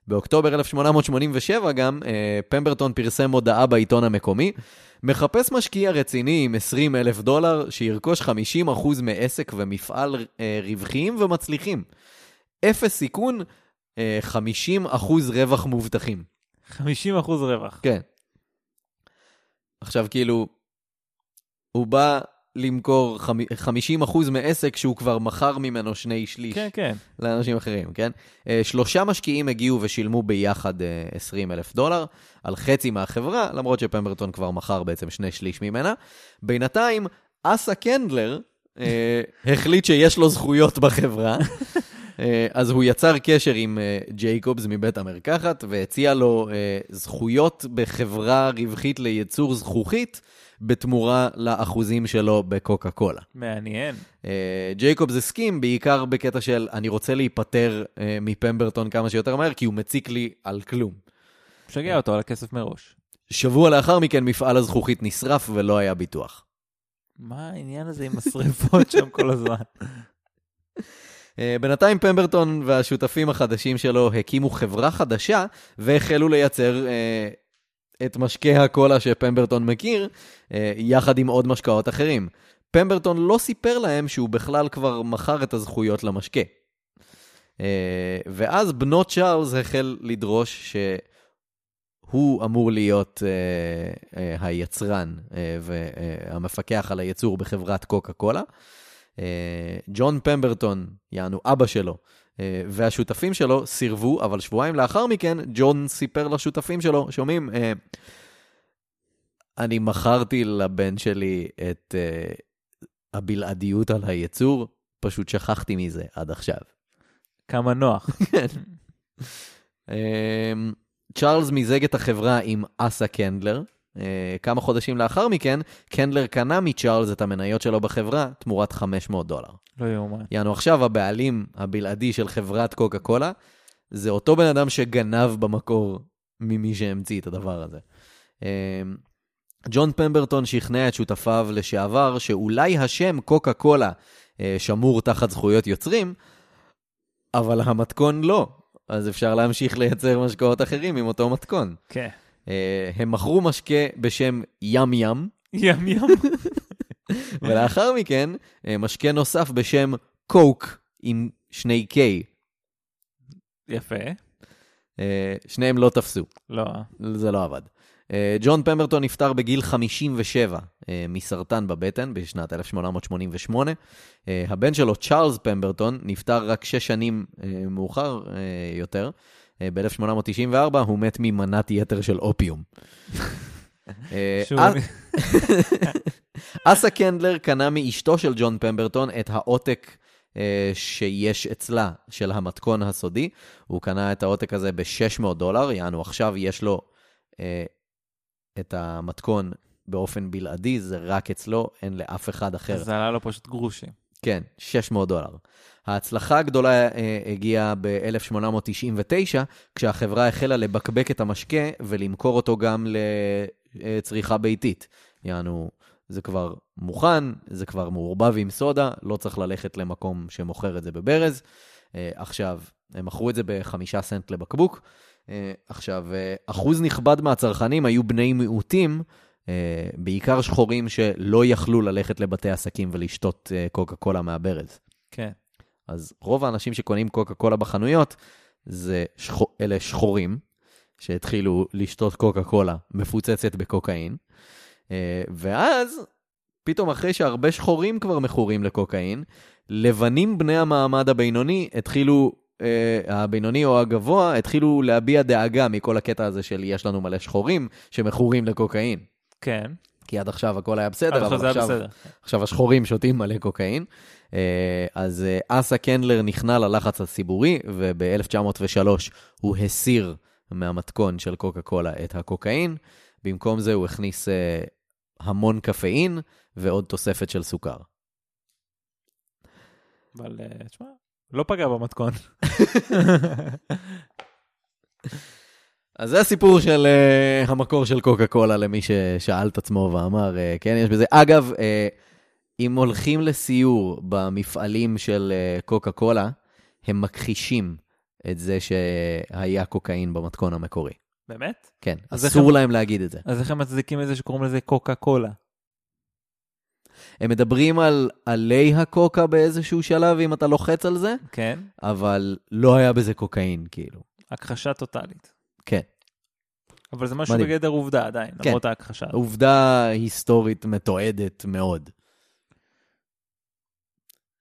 באוקטובר 1887 גם, אה, פמברטון פרסם הודעה בעיתון המקומי, מחפש משקיע רציני עם 20 אלף דולר שירכוש 50% מעסק ומפעל אה, רווחיים ומצליחים. אפס סיכון, אה, 50% רווח מובטחים. 50 אחוז רווח. כן. עכשיו, כאילו, הוא בא למכור חמ- 50% מעסק שהוא כבר מכר ממנו שני שליש כן, כן. לאנשים אחרים, כן? אה, שלושה משקיעים הגיעו ושילמו ביחד אה, 20 אלף דולר על חצי מהחברה, למרות שפמברטון כבר מכר בעצם שני שליש ממנה. בינתיים, אסה קנדלר אה, החליט שיש לו זכויות בחברה. אה, אז הוא יצר קשר עם אה, ג'ייקובס מבית המרקחת והציע לו אה, זכויות בחברה רווחית לייצור זכוכית בתמורה לאחוזים שלו בקוקה קולה. מעניין. אה, ג'ייקובס הסכים בעיקר בקטע של אני רוצה להיפטר אה, מפמברטון כמה שיותר מהר כי הוא מציק לי על כלום. משגע אותו על הכסף מראש. שבוע לאחר מכן מפעל הזכוכית נשרף ולא היה ביטוח. מה העניין הזה עם השריפות שם כל הזמן? אה, בינתיים פמברטון והשותפים החדשים שלו הקימו חברה חדשה והחלו לייצר את משקה הקולה שפמברטון מכיר, אה, יחד עם עוד משקאות אחרים. פמברטון לא סיפר להם שהוא בכלל כבר מכר את הזכויות למשקה. אה, ואז בנו צ'ארלס החל לדרוש שהוא אמור להיות אה, היצרן והמפקח על הייצור בחברת קוקה קולה. ג'ון פמברטון, יענו אבא שלו, והשותפים שלו סירבו, אבל שבועיים לאחר מכן, ג'ון סיפר לשותפים שלו, שומעים, אה, אני מכרתי לבן שלי את אה, הבלעדיות על הייצור, פשוט שכחתי מזה עד עכשיו. כמה נוח. אה, צ'ארלס מיזג את החברה עם אסה קנדלר, אה, כמה חודשים לאחר מכן, קנדלר קנה מצ'ארלס את המניות שלו בחברה תמורת 500 דולר. לא יאומן. יענו, עכשיו הבעלים הבלעדי של חברת קוקה קולה, זה אותו בן אדם שגנב במקור ממי שהמציא את הדבר הזה. אה, ג'ון פמברטון שכנע את שותפיו לשעבר שאולי השם קוקה קולה אה, שמור תחת זכויות יוצרים, אבל המתכון לא. אז אפשר להמשיך לייצר משקאות אחרים עם אותו מתכון. כן. אה, הם מכרו משקה בשם ים ים, ים ים. ולאחר מכן אה, משקה נוסף בשם קוק עם שני K. יפה. אה, שניהם לא תפסו, לא. זה לא עבד. אה, ג'ון פמברטון נפטר בגיל 57 אה, מסרטן בבטן בשנת 1888. אה, הבן שלו, צ'ארלס פמברטון, נפטר רק שש שנים אה, מאוחר אה, יותר. אה, ב-1894 הוא מת ממנת יתר של אופיום. אה, אסה קנדלר קנה מאשתו של ג'ון פמברטון את העותק אה, שיש אצלה של המתכון הסודי. הוא קנה את העותק הזה ב-600 דולר, יענו עכשיו יש לו אה, את המתכון באופן בלעדי, זה רק אצלו, אין לאף אחד אחר. זה עלה לו פשוט גרושים. כן, 600 דולר. ההצלחה הגדולה אה, הגיעה ב-1899, כשהחברה החלה לבקבק את המשקה ולמכור אותו גם לצריכה ביתית. יענו, זה כבר מוכן, זה כבר מעורבב עם סודה, לא צריך ללכת למקום שמוכר את זה בברז. אה, עכשיו, הם מכרו את זה בחמישה סנט לבקבוק. אה, עכשיו, אחוז נכבד מהצרכנים היו בני מיעוטים, בעיקר שחורים שלא יכלו ללכת לבתי עסקים ולשתות קוקה קולה מהברז. כן. אז רוב האנשים שקונים קוקה קולה בחנויות, זה שחו, אלה שחורים, שהתחילו לשתות קוקה קולה מפוצצת בקוקאין, אה, ואז, פתאום אחרי שהרבה שחורים כבר מכורים לקוקאין, לבנים בני המעמד הבינוני התחילו, אה, הבינוני או הגבוה, התחילו להביע דאגה מכל הקטע הזה של יש לנו מלא שחורים שמכורים לקוקאין. כן. כי עד עכשיו הכל היה בסדר, אבל עכשיו, בסדר. עכשיו השחורים שותים מלא קוקאין. אה, אז אה, אסה קנדלר נכנע ללחץ הציבורי, וב-1903 הוא הסיר מהמתכון של קוקה קולה את הקוקאין. במקום זה הוא הכניס אה, המון קפאין ועוד תוספת של סוכר. אבל תשמע, לא פגע במתכון. אז זה הסיפור של uh, המקור של קוקה קולה למי ששאל את עצמו ואמר, uh, כן, יש בזה. אגב, uh, אם הולכים לסיור במפעלים של uh, קוקה קולה, הם מכחישים את זה שהיה קוקאין במתכון המקורי. באמת? כן, אסור הם- להם להגיד את זה. אז איך הם מצדיקים את זה שקוראים לזה קוקה קולה? הם מדברים על עלי הקוקה באיזשהו שלב, אם אתה לוחץ על זה, כן. אבל לא היה בזה קוקאין, כאילו. הכחשה טוטאלית. כן. אבל זה משהו מדהים. בגדר עובדה עדיין, כן. למרות ההכחשה. עובדה היסטורית מתועדת מאוד.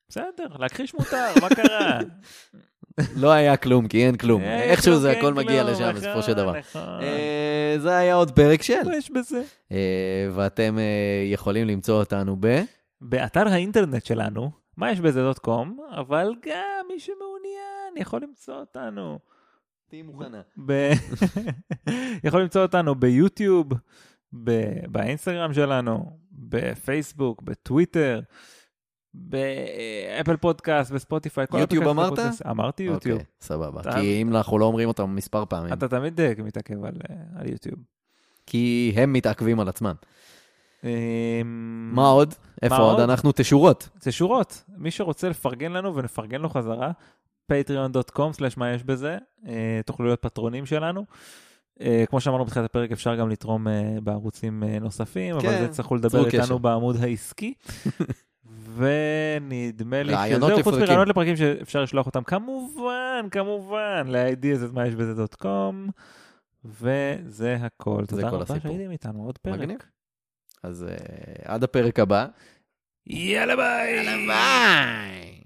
בסדר, להכחיש מותר, מה קרה? לא היה כלום, כי אין כלום. איכשהו זה הכל מגיע לשם נכון, בסופו של דבר. נכון. אה, זה היה עוד פרק של. מה יש בזה? אה, ואתם אה, יכולים למצוא אותנו ב... באתר האינטרנט שלנו, מה יש בזה דוט קום, אבל גם מי שמעוניין יכול למצוא אותנו. תהיי מוכנה. יכול למצוא אותנו ביוטיוב, ב... באינסטגרם שלנו, בפייסבוק, בטוויטר, באפל פודקאסט, בספוטיפיי. כל יוטיוב אמרת? הפודקאסט. אמרתי יוטיוב. אוקיי, סבבה. אתה- כי אם אנחנו לא אומרים אותם מספר פעמים, אתה תמיד אה, מתעכב על, אה, על יוטיוב. כי הם מתעכבים על עצמם. אמ, מה עוד? איפה עוד? אנחנו תשורות. זה שורות. מי שרוצה לפרגן לנו ונפרגן לו חזרה, patreon.com/ מה יש בזה, אה, תוכלו להיות פטרונים שלנו. אה, כמו שאמרנו בתחילת הפרק, אפשר גם לתרום אה, בערוצים אה, נוספים, אבל כן, זה תצטרכו לדבר איתנו קשר. בעמוד העסקי. ונדמה לי שזהו, חוץ. מרעיונות לפרקים שאפשר לשלוח אותם, כמובן, כמובן, ל-ideas את מה יש בזה דוט קום, וזה הכל. תודה רבה. שהייתם איתנו, עוד פרק. מגניב. אז אה, עד הפרק הבא. יאללה ביי! ביי!